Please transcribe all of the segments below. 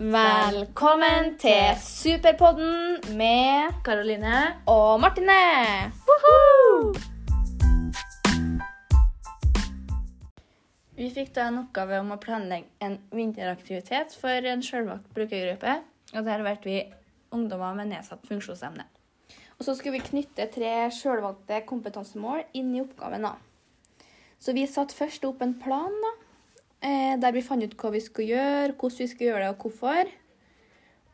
Velkommen til Superpodden med Karoline. og Martine. Vi fikk da en oppgave om å planlegge en vinteraktivitet for en selvvalgt brukergruppe. Og der valgte vi ungdommer med nedsatt funksjonsevne. Og så skulle vi knytte tre sjølvalgte kompetansemål inn i oppgaven. da. Så vi satte først opp en plan da, der vi fant ut hva vi skulle gjøre, hvordan vi skulle gjøre det og hvorfor.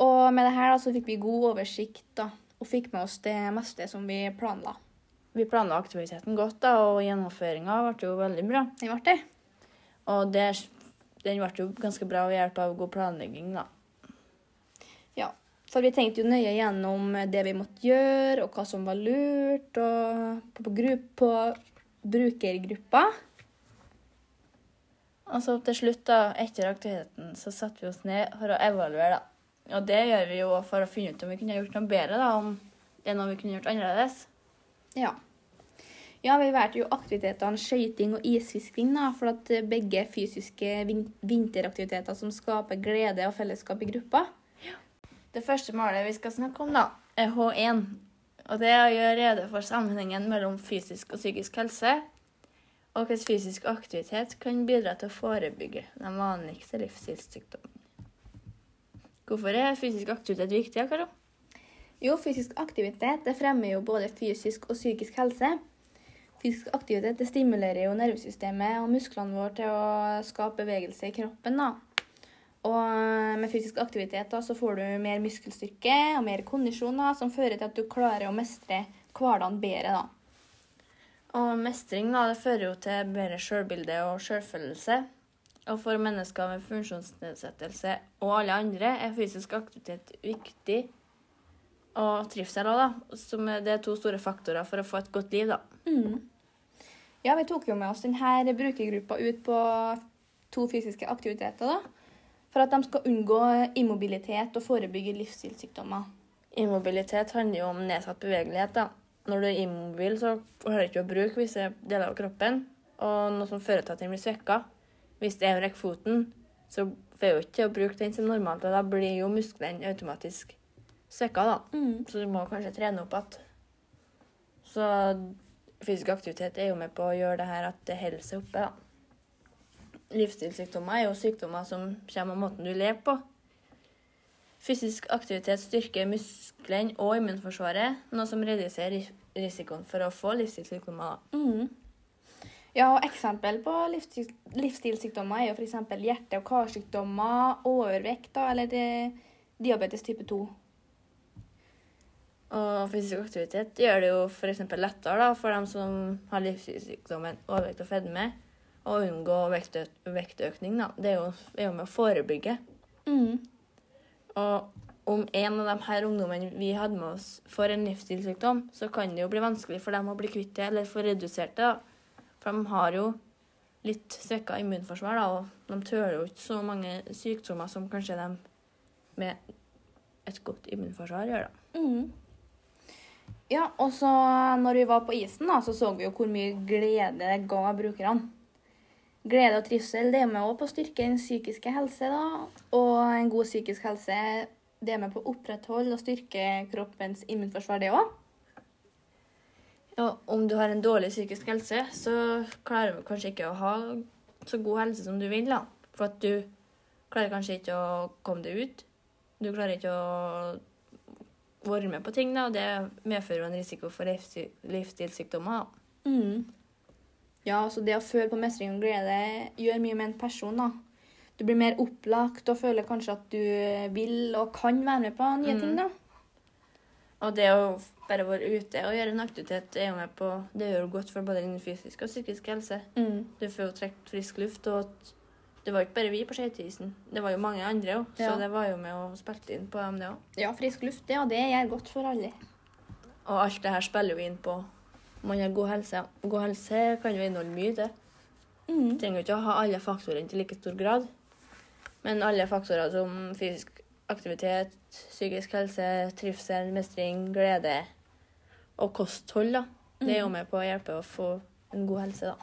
Og med det her da, så fikk vi god oversikt da, og fikk med oss det meste som vi planla. Vi planla aktiviteten godt, da, og gjennomføringa ble jo veldig bra. Den ble det. Og det, den ble jo ganske bra ved hjelp av god planlegging, da. Ja, for vi tenkte jo nøye gjennom det vi måtte gjøre, og hva som var lurt, og på, på, på brukergruppa. Og så til slutt, da, etter aktiviteten, så satte vi oss ned for å evaluere, da. Og det gjør vi jo for å finne ut om vi kunne gjort noe bedre, da, om det er noe vi kunne gjort annerledes. Ja. Ja, vi valgte jo aktivitetene skøyting og isfisking, da, for at begge er fysiske vin vinteraktiviteter som skaper glede og fellesskap i gruppa. Det første målet vi skal snakke om, da, er H1. Og det er å gjøre rede for sammenhengen mellom fysisk og psykisk helse, og hvordan fysisk aktivitet kan bidra til å forebygge de vanligste livsstilssykdommene. Hvorfor er fysisk aktivitet viktig, Karo? Jo, fysisk aktivitet fremmer jo både fysisk og psykisk helse. Fysisk aktivitet stimulerer jo nervesystemet og musklene våre til å skape bevegelse i kroppen. da. Og med fysisk aktivitet da, så får du mer muskelstyrke og mer kondisjon, da, som fører til at du klarer å mestre hverdagen bedre. da. Og mestring da, det fører jo til bedre sjølbilde og sjølfølelse. Og for mennesker med funksjonsnedsettelse og alle andre er fysisk aktivitet viktig. Og trivsel òg, da. Som det er to store faktorer for å få et godt liv, da. Mm. Ja, vi tok jo med oss denne brukergruppa ut på to fysiske aktiviteter. da, For at de skal unngå immobilitet og forebygge livsstilssykdommer. Immobilitet handler jo om nedsatt bevegelighet. da. Når du er immobil, så klarer du ikke å bruke visse deler av kroppen, og noe som fører til at den blir svekka. Hvis det er å rekke foten, så får du ikke til å bruke den som normalt, og da blir jo musklene automatisk svekka, da. Mm. Så du må kanskje trene opp igjen. Så fysisk aktivitet er jo med på å gjøre det her at det holder seg oppe, da. Livsstilssykdommer er jo sykdommer som kommer av måten du lever på. Fysisk aktivitet styrker musklene og immunforsvaret, noe som reduserer risikoen for å få livsstilssykdommer. Mm. Ja, og Eksempel på livsstil livsstilssykdommer er jo f.eks. hjerte- og karsykdommer, overvekt da, eller eh, diabetes type 2. Og fysisk aktivitet gjør det jo f.eks. lettere da, for dem som har livsstilssykdommen overvekt og fedme, å unngå vektø vektøkning. Da. Det er jo, er jo med å forebygge. Mm. Og om en av de her ungdommene vi hadde med oss får en livsstilssykdom, så kan det jo bli vanskelig for dem å bli kvitt det, eller få redusert det. For de har jo litt svekka immunforsvar, da, og de tøler jo ikke så mange sykdommer som kanskje de med et godt immunforsvar gjør. da. Mm. Ja, og så når vi var på isen, da, så så vi jo hvor mye glede det ga brukerne. Glede og trivsel det er med på å styrke den psykiske helse, da. Og en god psykisk helse det er med på å opprettholde og styrke kroppens immunforsvar, det òg. Og om du har en dårlig psykisk helse, så klarer du kanskje ikke å ha så god helse som du vil. da. For at du klarer kanskje ikke å komme deg ut. Du klarer ikke å være med på ting, da, og det medfører en risiko for livsstilssykdommer. Mm. Ja, så det å føle på mestring og glede gjør mye med en person, da. Du blir mer opplagt og føler kanskje at du vil og kan være med på nye Mm. ting, da. Og det å bare være ute og gjøre en aktivitet er jo med på, det gjør jo godt for både din fysiske og psykiske helse. Mm. Du får jo trukket frisk luft, og det var ikke bare vi på skøyteisen. Det var jo mange andre òg, Ja. så det var jo med å spille inn på dem, det òg. Ja, frisk luft, ja, det gjør godt for alle. Og alt det her spiller jo inn på man har god helse. God helse kan jo inneholde mye, det. Mm. Trenger ikke å ha alle faktorene til like stor grad. Men alle faktorer som fysisk aktivitet, psykisk helse, trivsel, mestring, glede og kosthold, da. Det er jo med på å hjelpe å få en god helse, da.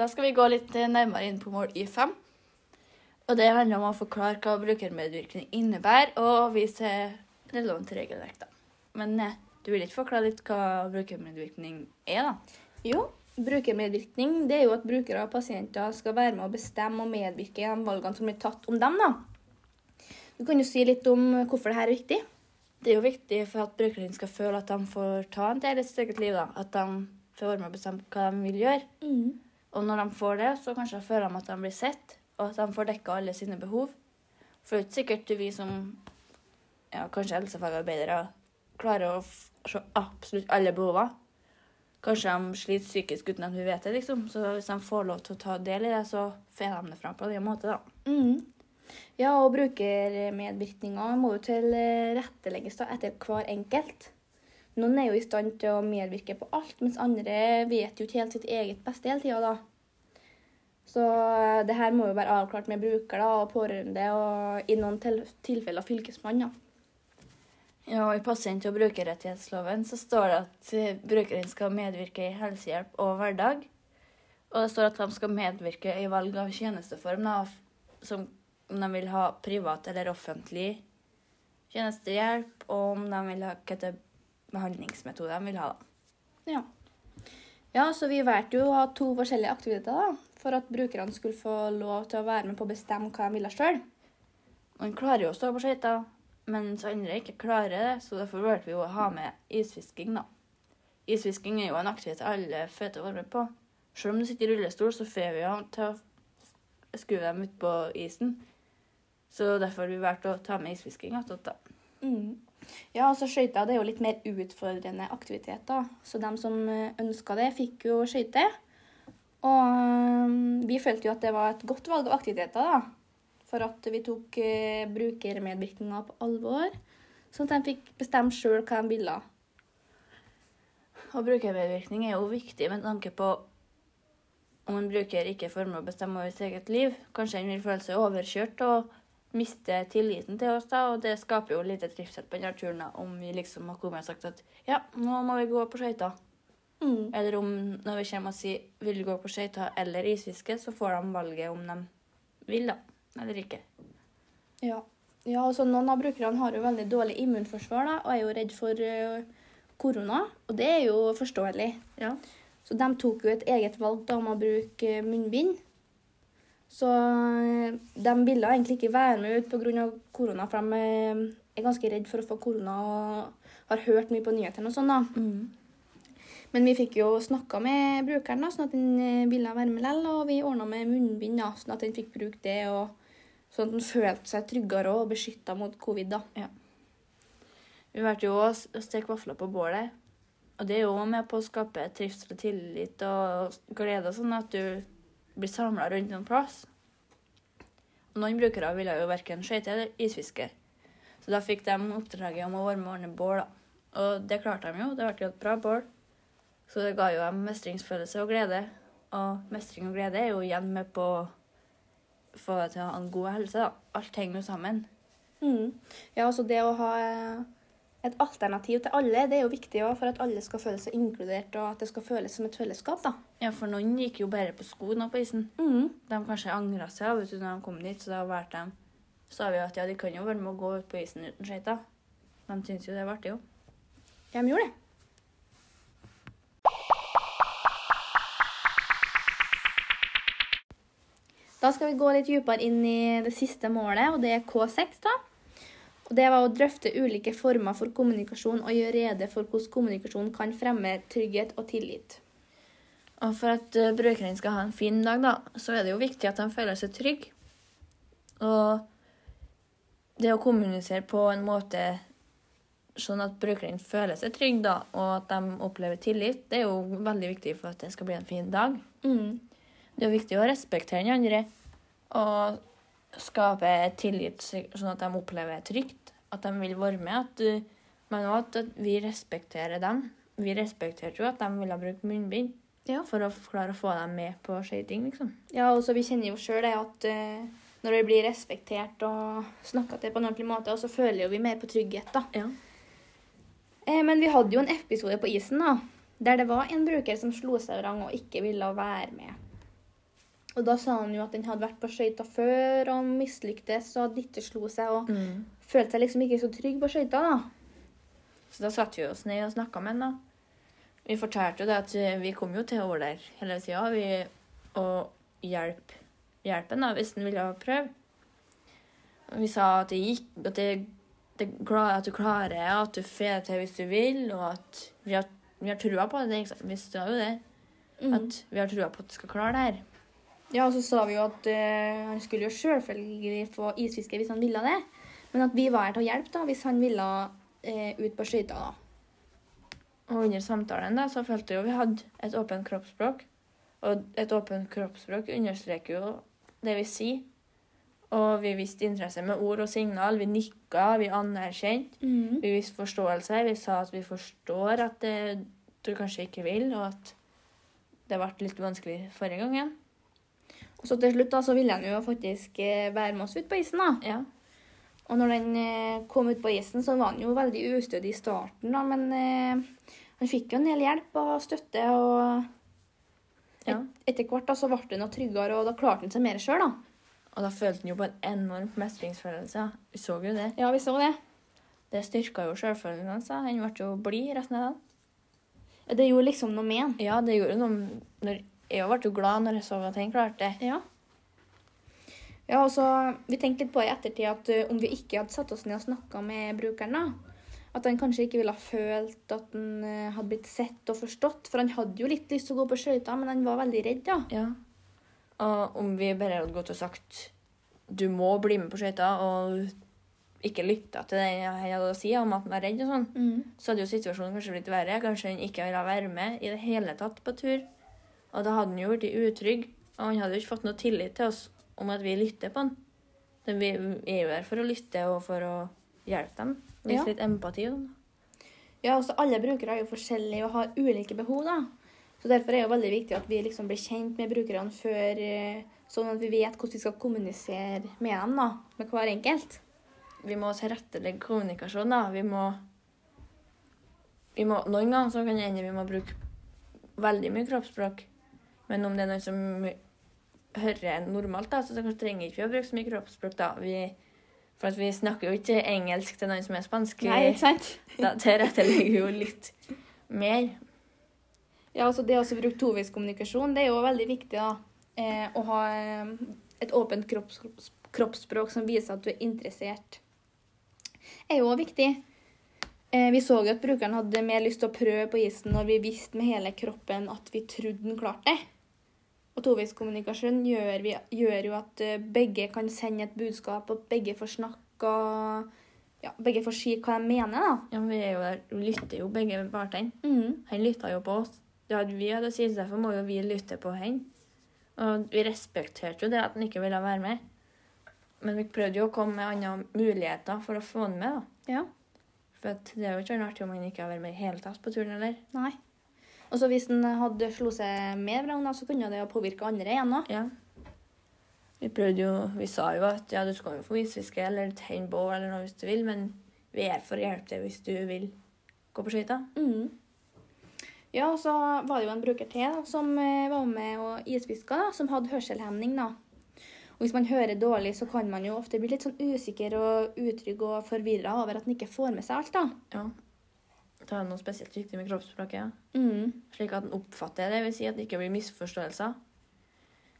Da skal vi gå litt nærmere inn på mål Y5. Og det handler om å forklare hva brukermedvirkning innebærer, og vise relevant regelverk. da. Men eh, du vil ikke forklare litt hva brukermedvirkning er, da? Jo, brukermedvirkning det er jo at brukere og pasienter skal være med å bestemme og medvirke i de valgene som blir tatt om dem. da. Du kan jo si litt om hvorfor dette er viktig. Det er jo viktig for at brukerne skal føle at de får ta en del i sitt eget liv. da. At de får være med å bestemme hva de vil gjøre. Og når de får det, så kanskje føler de at de blir sett, og at de får dekka alle sine behov. For det er ikke sikkert vi som ja, kanskje helsefagarbeidere klarer å se absolutt alle behovene. Kanskje de sliter psykisk uten at vi vet det, liksom. Så hvis de får lov til å ta del i det, så får de det fram på den måten, da. Mm. Ja, og brukermedvirkninga må jo tilrettelegges da, etter hver enkelt. Noen er jo i stand til å medvirke på alt, mens andre vet jo ikke helt sitt eget beste hele tida. da. Så eh, det her må jo være avklart med bruker da, og pårørende, og i noen tilfeller fylkesmann. Ja. Ja, og I pasient- og brukerrettighetsloven så står det at eh, brukeren skal medvirke i helsehjelp og hverdag. Og det står at de skal medvirke i valg av tjenesteform, da, som om de vil ha privat eller offentlig tjenestehjelp, og om de vil ha hvilken behandlingsmetode de vil ha. da. Ja. Ja, så vi valgte jo å ha to forskjellige aktiviteter da, for at brukerne skulle få lov til å være med på å bestemme hva de ville sjøl. Man klarer jo å stå på skøyter, mens andre ikke klarer det, så derfor valgte vi jo å ha med isfisking, da. Isfisking er jo en aktivitet alle får til å være med på. Selv om du sitter i rullestol, så får vi jo til å skue dem ut på isen. Så derfor har vi valgt å ta med isfisking attåt, da. Mm. Ja, altså skøyter er jo litt mer utfordrende aktivitet, da. Så de som ønska det, fikk jo skøyter. Og vi følte jo at det var et godt valg av aktiviteter, da. For at vi tok uh, brukermedvirkninga på alvor. Sånn at de fikk bestemme sjøl hva de ville. Og brukermedvirkning er jo viktig med tanke på om en bruker ikke får med å bestemme over sitt eget liv. Kanskje en vil føle seg overkjørt og miste tilliten til oss, da, og det skaper jo lite trivsel på denne turen da, om vi liksom har kommet og sagt at ja, nå må vi gå på skøyter. Mm. Eller om når vi kommer og sier vil du gå på skøyter eller isfiske, så får de valget om de vil, da, eller ikke. Ja. ja, altså noen av brukerne har jo veldig dårlig immunforsvar da, og er jo redd for uh, korona. Og det er jo forståelig. Ja. Så de tok jo et eget valg da, om å bruke munnbind. Så eh, de ville egentlig ikke være med ut pga. korona, for de eh, er ganske redd for å få korona og har hørt mye på nyhetene og sånn. da. Men vi fikk jo snakka med brukeren, da, sånn at den eh, ville være med likevel. Og vi ordna med munnbind, da, sånn at den fikk bruke det. og Sånn at den følte seg tryggere og beskytta mot covid. da. Vi valgte jo å steke vafler på bålet. Og det er jo med på å skape trivsel og tillit og glede, sånn at du blir samla rundt en plass. Og noen brukere ville jo verken skøyte eller isfiske. Så da fikk de oppdraget om å varme og ordne bål. da. Og det klarte de jo. Det ble jo et bra bål. Så det ga jo dem mestringsfølelse og glede. Og mestring og glede er jo igjen med på å få deg til å ha en god helse. da. Alt henger jo sammen. Mm. Ja, altså det å ha eh, et alternativ til alle, det er jo viktig også for at alle skal føle seg inkludert, og at det skal føles som et fellesskap, da. Ja, for noen gikk jo bare på sko nå på isen. Mm. De kanskje angra seg vet du, når de kom dit, så da valgte de sa vi at ja, de kan jo være med å gå ut på isen uten skøyter. De syntes jo det var artig, jo. Ja, de gjorde det. Da skal vi gå litt dypere inn i det siste målet, og det er K6. da. Og Det var å drøfte ulike former for kommunikasjon og gjøre rede for hvordan kommunikasjon kan fremme trygghet og tillit. Og for at uh, brukerne skal ha en fin dag, da, så er det jo viktig at de føler seg trygge. Og det å kommunisere på en måte sånn at brukeren føler seg trygg, da, og at de opplever tillit, det er jo veldig viktig for at det skal bli en fin dag. Mm. Det er jo viktig å respektere den andre og skape tillit sånn at de opplever det trygt. At de vil være med. At, du, men også at vi respekterer dem. Vi respekterte jo at de ville bruke munnbind Ja. for å klare å få dem med på skøyting, liksom. Ja, og så vi kjenner jo sjøl det at uh, når vi blir respektert og snakka til på en ordentlig måte, så føler jo vi mer på trygghet, da. Ja. Eh, men vi hadde jo en episode på isen da, der det var en bruker som slo seg vrang og ikke ville være med. Og da sa han jo at den hadde vært på skøyter før og mislyktes og ikke slo seg og Mm. følte seg liksom ikke så trygg på skøyter, da. Så da satte vi oss ned og snakka med han, da. Vi fortalte jo det at eh, vi kom jo til å være der hele tida, vi, og hjelpe hjelpe han da, hvis han ville prøve. Vi sa at det gikk, at, det, det, at du klarer at du får det til hvis du vil, og at vi har, vi har trua på det. Vi sa jo det, Mm. at vi har trua på at du skal klare det her. Ja, og så sa vi jo at uh, han skulle jo selvfølgelig få isfiske hvis han ville det. Men at vi var her til å hjelpe da, hvis han ville uh, ut på skøyta. da. Og under samtalen da, så følte jeg jo vi hadde et åpent kroppsspråk. Og et åpent kroppsspråk understreker jo det vi sier. Og vi viste interesse med ord og signal. Vi nikka, vi anerkjente. Mm. Vi viste forståelse. Vi sa at vi forstår at det, du kanskje ikke vil, og at det ble litt vanskelig forrige gangen. Og så til slutt da, så ville han jo faktisk eh, være med oss ut på isen. da. Ja. Og når den eh, kom ut på isen, så var han jo veldig ustødig i starten, da, men eh, han fikk jo en del hjelp og støtte. og et, ja. Etter hvert da, så ble det noe tryggere, og da klarte han seg mer sjøl. Og da følte han jo på en enorm mestringsfølelse. Vi så jo det. Ja, vi så det. Det styrka jo sjølfølelsen hans. Han ble jo blid resten av dagen. Det gjorde liksom noe med han. Ja, det gjorde noe når Jeg ble jo glad når jeg så at han klarte det. Ja. Ja, og så Vi tenkte litt på i ettertid at eh, om vi ikke hadde satt oss ned og snakka med brukeren, da, at han kanskje ikke ville ha følt at han eh, hadde blitt sett og forstått. For han hadde jo litt lyst til å gå på skøyter, men han var veldig redd, da. Ja. Og om vi bare hadde gått og sagt du må bli med på skøyter, og ikke lytta til det jeg hadde å si om at han var redd og sånn, så hadde jo situasjonen kanskje blitt verre. Kanskje han ikke ville være med i det hele tatt på tur. Og da hadde han jo blitt utrygg, og han hadde jo ikke fått noe tillit til oss om at vi lytter på han. Men vi er jo her for å lytte og for å hjelpe dem. Vise Ja. litt empati. sånn. Ja, også Alle brukere er jo forskjellige og har ulike behov. da. Så Derfor er det jo veldig viktig at vi liksom blir kjent med brukerne før, eh, sånn at vi vet hvordan vi skal kommunisere med dem. da, Med hver enkelt. Vi må tilrettelegge kommunikasjon, da. Vi må, vi må Noen ganger så kan det hende vi må bruke veldig mye kroppsspråk. Men om det er noen som hører normalt, da, så kanskje trenger ikke vi å bruke så mye kroppsspråk, da. Vi, for vi snakker jo ikke engelsk til noen som er spansk. Nei, ikke sant? Da tilrettelegger jo litt mer. Ja, altså Det å bruke bruke toveiskommunikasjon det er jo veldig viktig. da. Eh, å ha eh, et åpent kropps, kroppsspråk som viser at du er interessert. er jo også viktig. Eh, vi så jo at brukeren hadde mer lyst til å prøve på isen når vi visste med hele kroppen at vi trodde den klarte det. Og toveiskommunikasjon gjør, vi, gjør jo at eh, begge kan sende et budskap, og begge får snakke og ja, begge får si hva de mener. da. Ja, men vi er jo der, vi lytter jo begge partene. Mm. Han lytta jo på oss. Det hadde vi hadde sagt, derfor må jo vi lytte på han. Og vi respekterte jo det at han ikke ville være med. Men vi prøvde jo å komme med andre muligheter for å få han med. da. Ja. For det er jo ikke artig om han ikke har vært med i hele tatt på turen. eller? Nei. Og så hvis den hadde slo seg med hverandre, så kunne det påvirke andre igjen òg. Ja. Vi prøvde jo, vi sa jo at ja, du skal jo få isfiske eller tenne bål eller noe hvis du vil, men vi er for å hjelpe deg hvis du vil gå på skøyter. Mm. Ja, og så var det jo en bruker til som eh, var med og isfiska, da, som hadde hørselhemning. da. Og Hvis man hører dårlig, så kan man jo ofte bli litt sånn usikker og utrygg og forvirra over at man ikke får med seg alt. da. Ja. Er noe spesielt viktig med kroppsspråket. ja. Mm. Slik at den oppfatter det, vil si at det ikke blir misforståelser.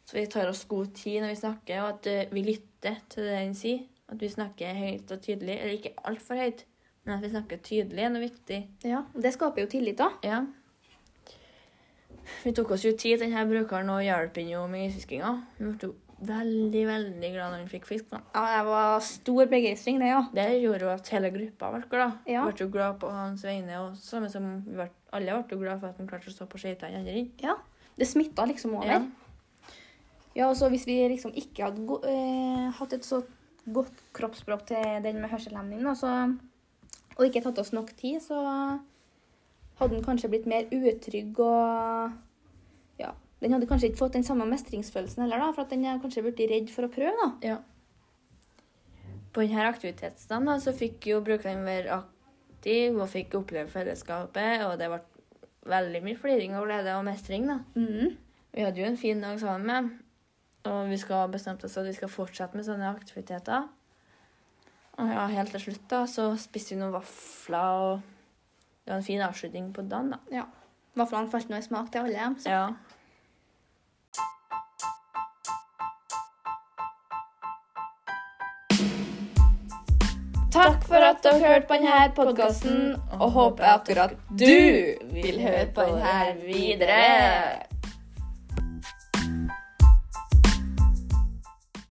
Så vi tar oss god tid når vi snakker, og at eh, vi lytter til det den sier. At vi snakker høyt og tydelig, eller ikke altfor høyt, men at vi snakker tydelig er noe viktig. Ja, Det skaper jo tillit, da. Ja. Vi tok oss jo tid, denne brukeren, og hjalp ham jo med isfiskinga. Hun ble veldig, veldig glad når hun fikk fisk. da. Ja, Det var stor begeistring, det, ja. Det gjorde jo at hele gruppa ble glad. Ja. Ble jo glad på hans vegne, og samme som vi ble, alle ble jo glad for at han klarte å stå på skøyter i andre ja. Det smitta liksom over. Ja. Ja, og så Hvis vi liksom ikke hadde eh, hatt et så godt kroppsspråk til den med hørselshemning, og ikke tatt oss nok tid, så hadde den kanskje blitt mer utrygg og den hadde kanskje ikke fått den samme mestringsfølelsen heller, da, for at den er kanskje blitt redd for å prøve. da. Ja. På denne aktivitetsdagen da, så fikk jo brukeren være aktiv og fikk oppleve fellesskapet, og det ble veldig mye fliring og glede og mestring. da. Mm. Vi hadde jo en fin dag sammen med og vi skal bestemte oss at vi skal fortsette med sånne aktiviteter. Og ja, helt til slutt da, så spiste vi noen vafler, og det var en fin avslutning på dagen. da. Ja. Vaflene falt nå i smak til alle dem. Så. Ja. Takk for at du har hørt på denne podkasten, og håper jeg akkurat du vil høre på denne videre.